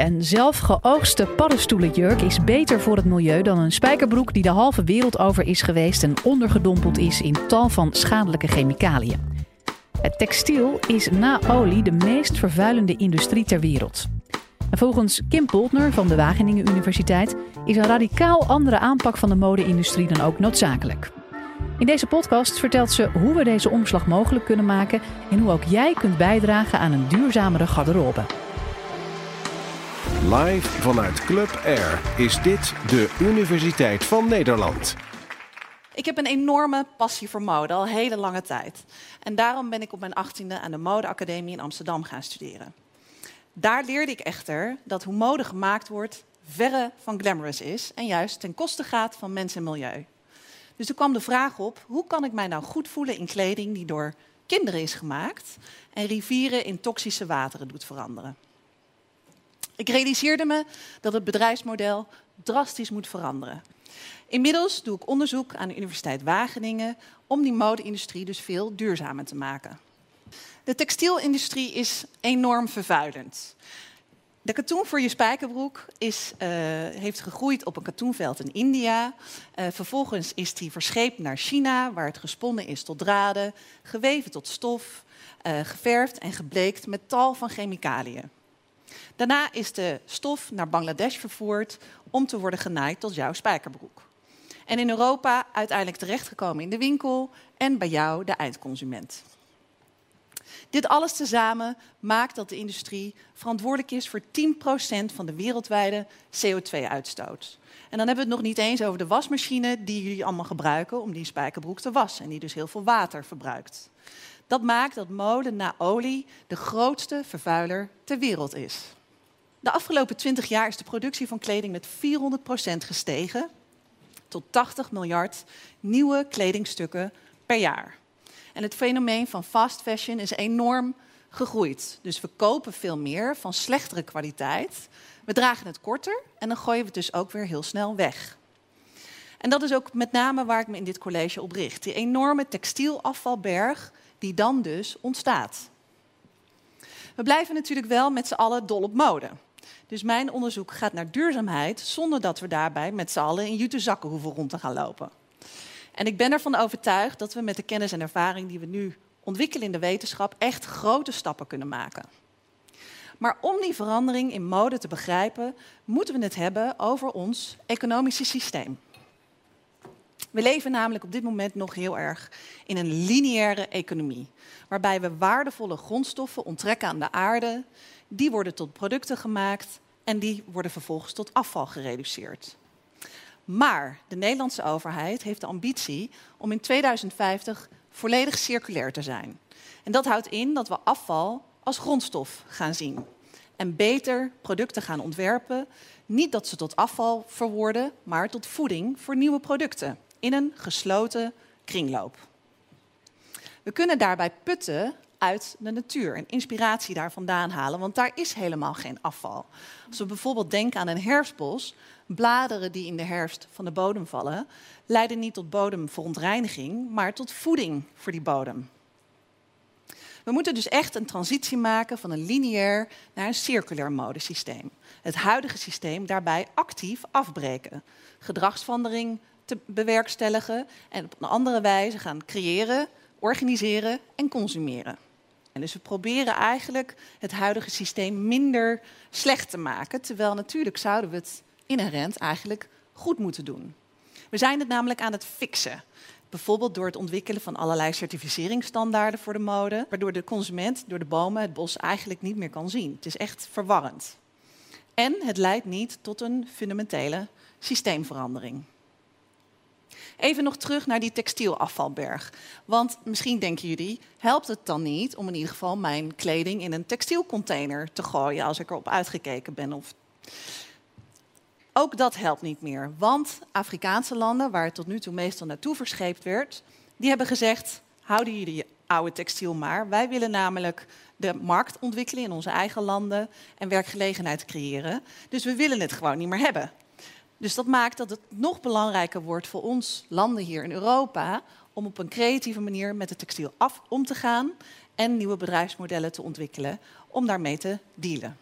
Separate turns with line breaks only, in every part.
Een zelf geoogste paddenstoelenjurk is beter voor het milieu dan een spijkerbroek die de halve wereld over is geweest en ondergedompeld is in tal van schadelijke chemicaliën. Het textiel is na olie de meest vervuilende industrie ter wereld. En volgens Kim Poltner van de Wageningen Universiteit is een radicaal andere aanpak van de mode-industrie dan ook noodzakelijk. In deze podcast vertelt ze hoe we deze omslag mogelijk kunnen maken en hoe ook jij kunt bijdragen aan een duurzamere garderobe.
Live vanuit Club Air is dit de Universiteit van Nederland.
Ik heb een enorme passie voor mode, al hele lange tijd. En daarom ben ik op mijn achttiende aan de Modeacademie in Amsterdam gaan studeren. Daar leerde ik echter dat hoe mode gemaakt wordt verre van glamorous is en juist ten koste gaat van mens en milieu. Dus er kwam de vraag op, hoe kan ik mij nou goed voelen in kleding die door kinderen is gemaakt en rivieren in toxische wateren doet veranderen. Ik realiseerde me dat het bedrijfsmodel drastisch moet veranderen. Inmiddels doe ik onderzoek aan de Universiteit Wageningen om die mode-industrie dus veel duurzamer te maken. De textielindustrie is enorm vervuilend. De katoen voor je spijkerbroek is, uh, heeft gegroeid op een katoenveld in India. Uh, vervolgens is die verscheept naar China, waar het gesponnen is tot draden, geweven tot stof, uh, geverfd en gebleekt met tal van chemicaliën. Daarna is de stof naar Bangladesh vervoerd om te worden genaaid tot jouw spijkerbroek. En in Europa uiteindelijk terechtgekomen in de winkel en bij jou, de eindconsument. Dit alles tezamen maakt dat de industrie verantwoordelijk is voor 10% van de wereldwijde CO2-uitstoot. En dan hebben we het nog niet eens over de wasmachine die jullie allemaal gebruiken om die spijkerbroek te wassen en die dus heel veel water verbruikt. Dat maakt dat mode na olie de grootste vervuiler ter wereld is. De afgelopen 20 jaar is de productie van kleding met 400% gestegen tot 80 miljard nieuwe kledingstukken per jaar. En het fenomeen van fast fashion is enorm gegroeid. Dus we kopen veel meer van slechtere kwaliteit. We dragen het korter en dan gooien we het dus ook weer heel snel weg. En dat is ook met name waar ik me in dit college op richt. Die enorme textielafvalberg die dan dus ontstaat. We blijven natuurlijk wel met z'n allen dol op mode. Dus mijn onderzoek gaat naar duurzaamheid zonder dat we daarbij met z'n allen in jute zakken hoeven rond te gaan lopen. En ik ben ervan overtuigd dat we met de kennis en ervaring die we nu ontwikkelen in de wetenschap echt grote stappen kunnen maken. Maar om die verandering in mode te begrijpen, moeten we het hebben over ons economische systeem. We leven namelijk op dit moment nog heel erg in een lineaire economie, waarbij we waardevolle grondstoffen onttrekken aan de aarde, die worden tot producten gemaakt en die worden vervolgens tot afval gereduceerd. Maar de Nederlandse overheid heeft de ambitie om in 2050 volledig circulair te zijn. En dat houdt in dat we afval als grondstof gaan zien. En beter producten gaan ontwerpen. Niet dat ze tot afval verworden, maar tot voeding voor nieuwe producten. In een gesloten kringloop. We kunnen daarbij putten uit de natuur en inspiratie daar vandaan halen, want daar is helemaal geen afval. Als we bijvoorbeeld denken aan een herfstbos, bladeren die in de herfst van de bodem vallen, leiden niet tot bodemverontreiniging, maar tot voeding voor die bodem. We moeten dus echt een transitie maken van een lineair naar een circulair modesysteem. Het huidige systeem daarbij actief afbreken. Gedragsverandering te bewerkstelligen en op een andere wijze gaan creëren, organiseren en consumeren. En dus we proberen eigenlijk het huidige systeem minder slecht te maken, terwijl natuurlijk zouden we het inherent eigenlijk goed moeten doen. We zijn het namelijk aan het fixen. Bijvoorbeeld door het ontwikkelen van allerlei certificeringsstandaarden voor de mode, waardoor de consument door de bomen het bos eigenlijk niet meer kan zien. Het is echt verwarrend. En het leidt niet tot een fundamentele systeemverandering. Even nog terug naar die textielafvalberg. Want misschien denken jullie, helpt het dan niet om in ieder geval mijn kleding in een textielcontainer te gooien als ik erop uitgekeken ben? Of... Ook dat helpt niet meer, want Afrikaanse landen, waar het tot nu toe meestal naartoe verscheept werd, die hebben gezegd: houden jullie je oude textiel maar. Wij willen namelijk de markt ontwikkelen in onze eigen landen en werkgelegenheid creëren. Dus we willen het gewoon niet meer hebben. Dus dat maakt dat het nog belangrijker wordt voor ons landen hier in Europa om op een creatieve manier met het textiel af om te gaan en nieuwe bedrijfsmodellen te ontwikkelen om daarmee te dealen.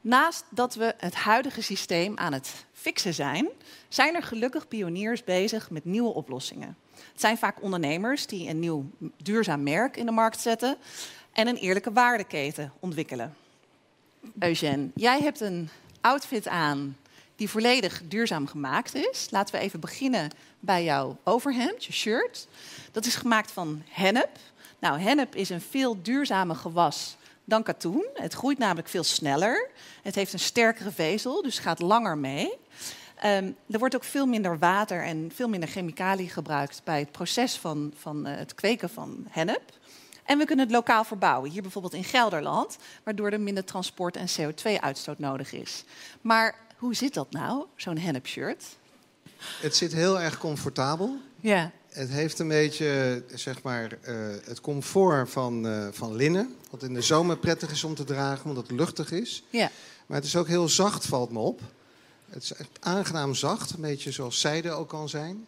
Naast dat we het huidige systeem aan het fixen zijn, zijn er gelukkig pioniers bezig met nieuwe oplossingen. Het zijn vaak ondernemers die een nieuw duurzaam merk in de markt zetten en een eerlijke waardeketen ontwikkelen. Eugène, jij hebt een outfit aan die volledig duurzaam gemaakt is. Laten we even beginnen bij jouw overhemd, je shirt. Dat is gemaakt van hennep. Nou, hennep is een veel duurzamer gewas dan katoen. Het groeit namelijk veel sneller. Het heeft een sterkere vezel, dus gaat langer mee. Um, er wordt ook veel minder water en veel minder chemicaliën gebruikt bij het proces van, van uh, het kweken van hennep. En we kunnen het lokaal verbouwen, hier bijvoorbeeld in Gelderland, waardoor er minder transport en CO2-uitstoot nodig is. Maar hoe zit dat nou, zo'n hennep-shirt?
Het zit heel erg comfortabel.
Ja.
Het heeft een beetje zeg maar, uh, het comfort van, uh, van linnen. Wat in de zomer prettig is om te dragen, omdat het luchtig is.
Ja.
Maar het is ook heel zacht, valt me op. Het is echt aangenaam zacht, een beetje zoals zijde ook kan zijn.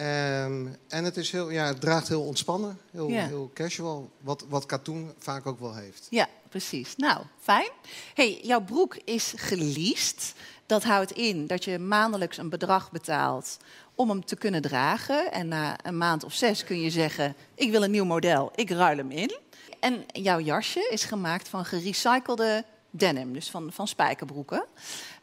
Um, en het, is heel, ja, het draagt heel ontspannen, heel,
Ja.
heel casual. Wat, wat katoen vaak ook wel heeft.
Ja, precies. Nou, fijn. hey, jouw broek is geleased. Dat houdt in dat je maandelijks een bedrag betaalt om hem te kunnen dragen. En na een maand of zes kun je zeggen: Ik wil een nieuw model, ik ruil hem in. En jouw jasje is gemaakt van gerecyclede denim, dus van, van spijkerbroeken.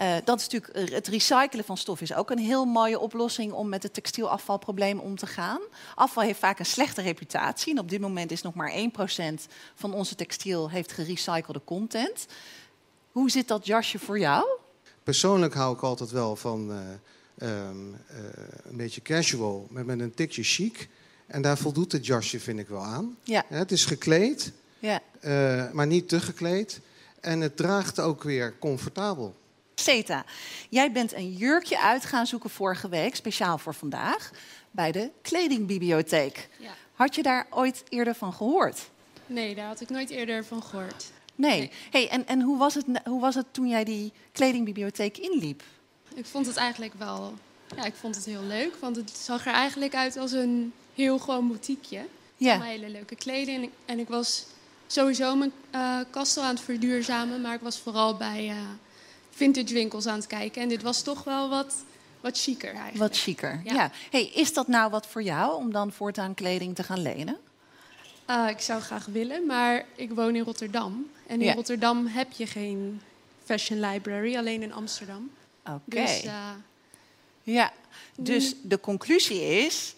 Uh, dat is natuurlijk, het recyclen van stof is ook een heel mooie oplossing om met het textielafvalprobleem om te gaan. Afval heeft vaak een slechte reputatie. En op dit moment is nog maar 1% van onze textiel heeft gerecyclede content. Hoe zit dat jasje voor jou?
Persoonlijk hou ik altijd wel van uh, um, uh, een beetje casual, met, met een tikje chic. En daar voldoet het jasje, vind ik wel aan.
Ja.
het is gekleed,
Ja.
maar niet te gekleed. En het draagt ook weer comfortabel.
Seta, jij bent een jurkje uit gaan zoeken vorige week, speciaal voor vandaag, bij de kledingbibliotheek.
Ja.
Had je daar ooit eerder van gehoord?
Nee, daar had ik nooit eerder van gehoord.
Nee.
Nee.
Hey, en en hoe, was het, hoe was het toen jij die kledingbibliotheek inliep?
Ik vond het eigenlijk wel... Ja, ik vond het heel leuk, want het zag er eigenlijk uit als een heel gewoon boutiqueje.
Ja.
Allemaal hele leuke kleding. En ik was sowieso mijn uh, kast al aan het verduurzamen, maar ik was vooral bij uh, vintage winkels aan het kijken. En dit was toch wel wat, wat chiquer eigenlijk.
Wat chiquer, ja.
Ja.
Hey, is dat nou wat voor jou om dan voortaan kleding te gaan lenen?
Uh, ik zou graag willen, maar ik woon in Rotterdam. En in
Ja.
Rotterdam heb je geen fashion library, alleen in Amsterdam.
Oké.
Dus
Ja, dus de conclusie is...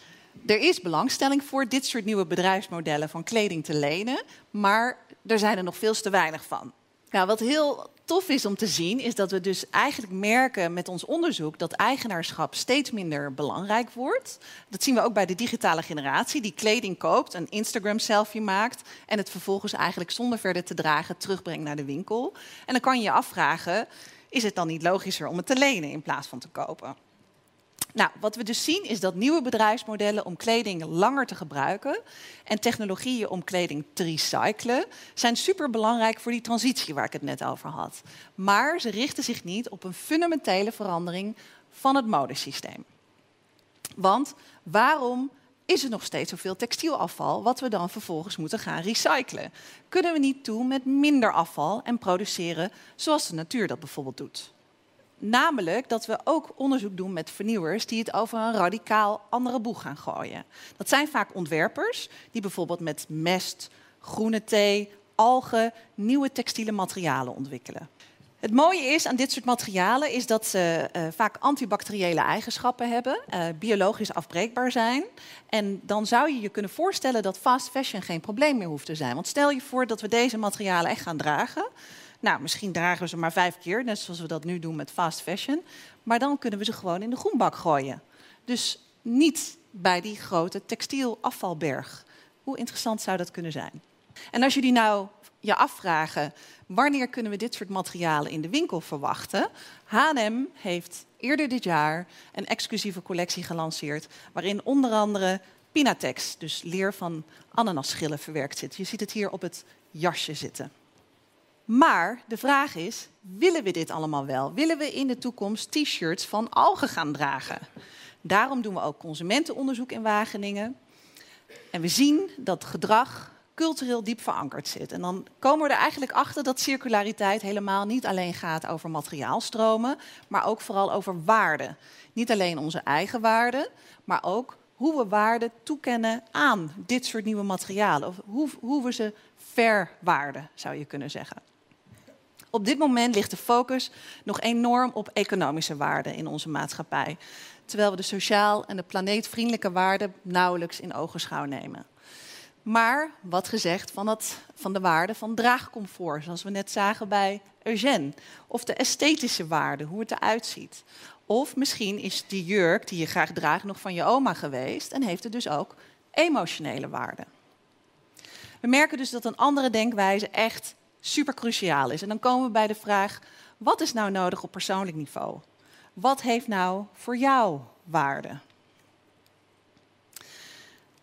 er is belangstelling voor dit soort nieuwe bedrijfsmodellen van kleding te lenen... maar er zijn er nog veel te weinig van. Nou, wat heel tof is om te zien, is dat we dus eigenlijk merken met ons onderzoek dat eigenaarschap steeds minder belangrijk wordt. Dat zien we ook bij de digitale generatie, die kleding koopt, een Instagram-selfie maakt en het vervolgens eigenlijk zonder verder te dragen terugbrengt naar de winkel. En dan kan je je afvragen, is het dan niet logischer om het te lenen in plaats van te kopen? Nou, wat we dus zien is dat nieuwe bedrijfsmodellen om kleding langer te gebruiken en technologieën om kleding te recyclen zijn superbelangrijk voor die transitie waar ik het net over had. Maar ze richten zich niet op een fundamentele verandering van het modesysteem. Want waarom is er nog steeds zoveel textielafval wat we dan vervolgens moeten gaan recyclen? Kunnen we niet toe met minder afval en produceren zoals de natuur dat bijvoorbeeld doet? Namelijk dat we ook onderzoek doen met vernieuwers die het over een radicaal andere boeg gaan gooien. Dat zijn vaak ontwerpers die bijvoorbeeld met mest, groene thee, algen nieuwe textiele materialen ontwikkelen. Het mooie is aan dit soort materialen is dat ze uh, vaak antibacteriële eigenschappen hebben, uh, biologisch afbreekbaar zijn. En dan zou je je kunnen voorstellen dat fast fashion geen probleem meer hoeft te zijn. Want stel je voor dat we deze materialen echt gaan dragen. Nou, misschien dragen we ze maar vijf keer, net zoals we dat nu doen met fast fashion. Maar dan kunnen we ze gewoon in de groenbak gooien. Dus niet bij die grote textielafvalberg. Hoe interessant zou dat kunnen zijn? En als jullie nou je afvragen, wanneer kunnen we dit soort materialen in de winkel verwachten? H&M heeft eerder dit jaar een exclusieve collectie gelanceerd, waarin onder andere Pinatex, dus leer van ananasschillen, verwerkt zit. Je ziet het hier op het jasje zitten. Maar de vraag is, willen we dit allemaal wel? Willen we in de toekomst t-shirts van algen gaan dragen? Daarom doen we ook consumentenonderzoek in Wageningen. En we zien dat gedrag cultureel diep verankerd zit. En dan komen we er eigenlijk achter dat circulariteit helemaal niet alleen gaat over materiaalstromen, maar ook vooral over waarden. Niet alleen onze eigen waarden, maar ook hoe we waarde toekennen aan dit soort nieuwe materialen. Of hoe, hoe we ze verwaarden, zou je kunnen zeggen. Op dit moment ligt de focus nog enorm op economische waarden in onze maatschappij. Terwijl we de sociaal en de planeetvriendelijke waarden nauwelijks in ogenschouw nemen. Maar wat gezegd van, het, van de waarde van draagcomfort, zoals we net zagen bij Eugène. Of de esthetische waarde, hoe het eruit ziet. Of misschien is die jurk die je graag draagt nog van je oma geweest en heeft het dus ook emotionele waarde. We merken dus dat een andere denkwijze echt super cruciaal is. En dan komen we bij de vraag: wat is nou nodig op persoonlijk niveau? Wat heeft nou voor jou waarde?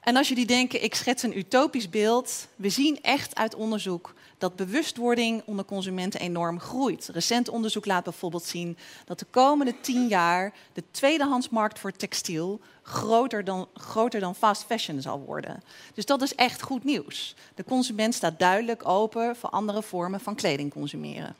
En als jullie denken, ik schets een utopisch beeld, we zien echt uit onderzoek dat bewustwording onder consumenten enorm groeit. Recent onderzoek laat bijvoorbeeld zien dat de komende tien jaar de tweedehandsmarkt voor textiel groter dan, groter dan fast fashion zal worden. Dus dat is echt goed nieuws. De consument staat duidelijk open voor andere vormen van kleding consumeren.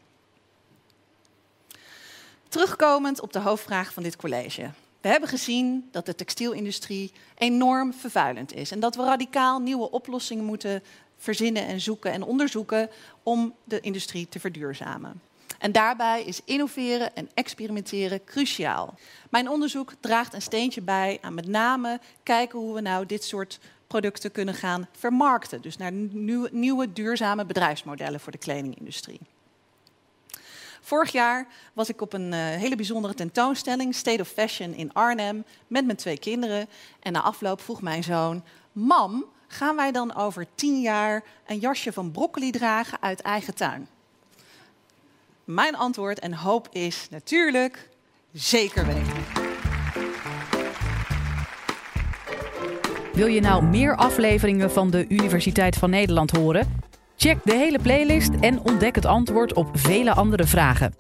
Terugkomend op de hoofdvraag van dit college. We hebben gezien dat de textielindustrie enorm vervuilend is en dat we radicaal nieuwe oplossingen moeten verzinnen en zoeken en onderzoeken om de industrie te verduurzamen. En daarbij is innoveren en experimenteren cruciaal. Mijn onderzoek draagt een steentje bij aan met name kijken hoe we nou dit soort producten kunnen gaan vermarkten. Dus naar nieuwe, nieuwe duurzame bedrijfsmodellen voor de kledingindustrie. Vorig jaar was ik op een uh, hele bijzondere tentoonstelling, State of Fashion in Arnhem, met mijn twee kinderen. En na afloop vroeg mijn zoon: Mam, gaan wij dan over tien jaar een jasje van broccoli dragen uit eigen tuin? Mijn antwoord en hoop is natuurlijk zeker weten.
Wil je nou meer afleveringen van de Universiteit van Nederland horen? Check de hele playlist en ontdek het antwoord op vele andere vragen.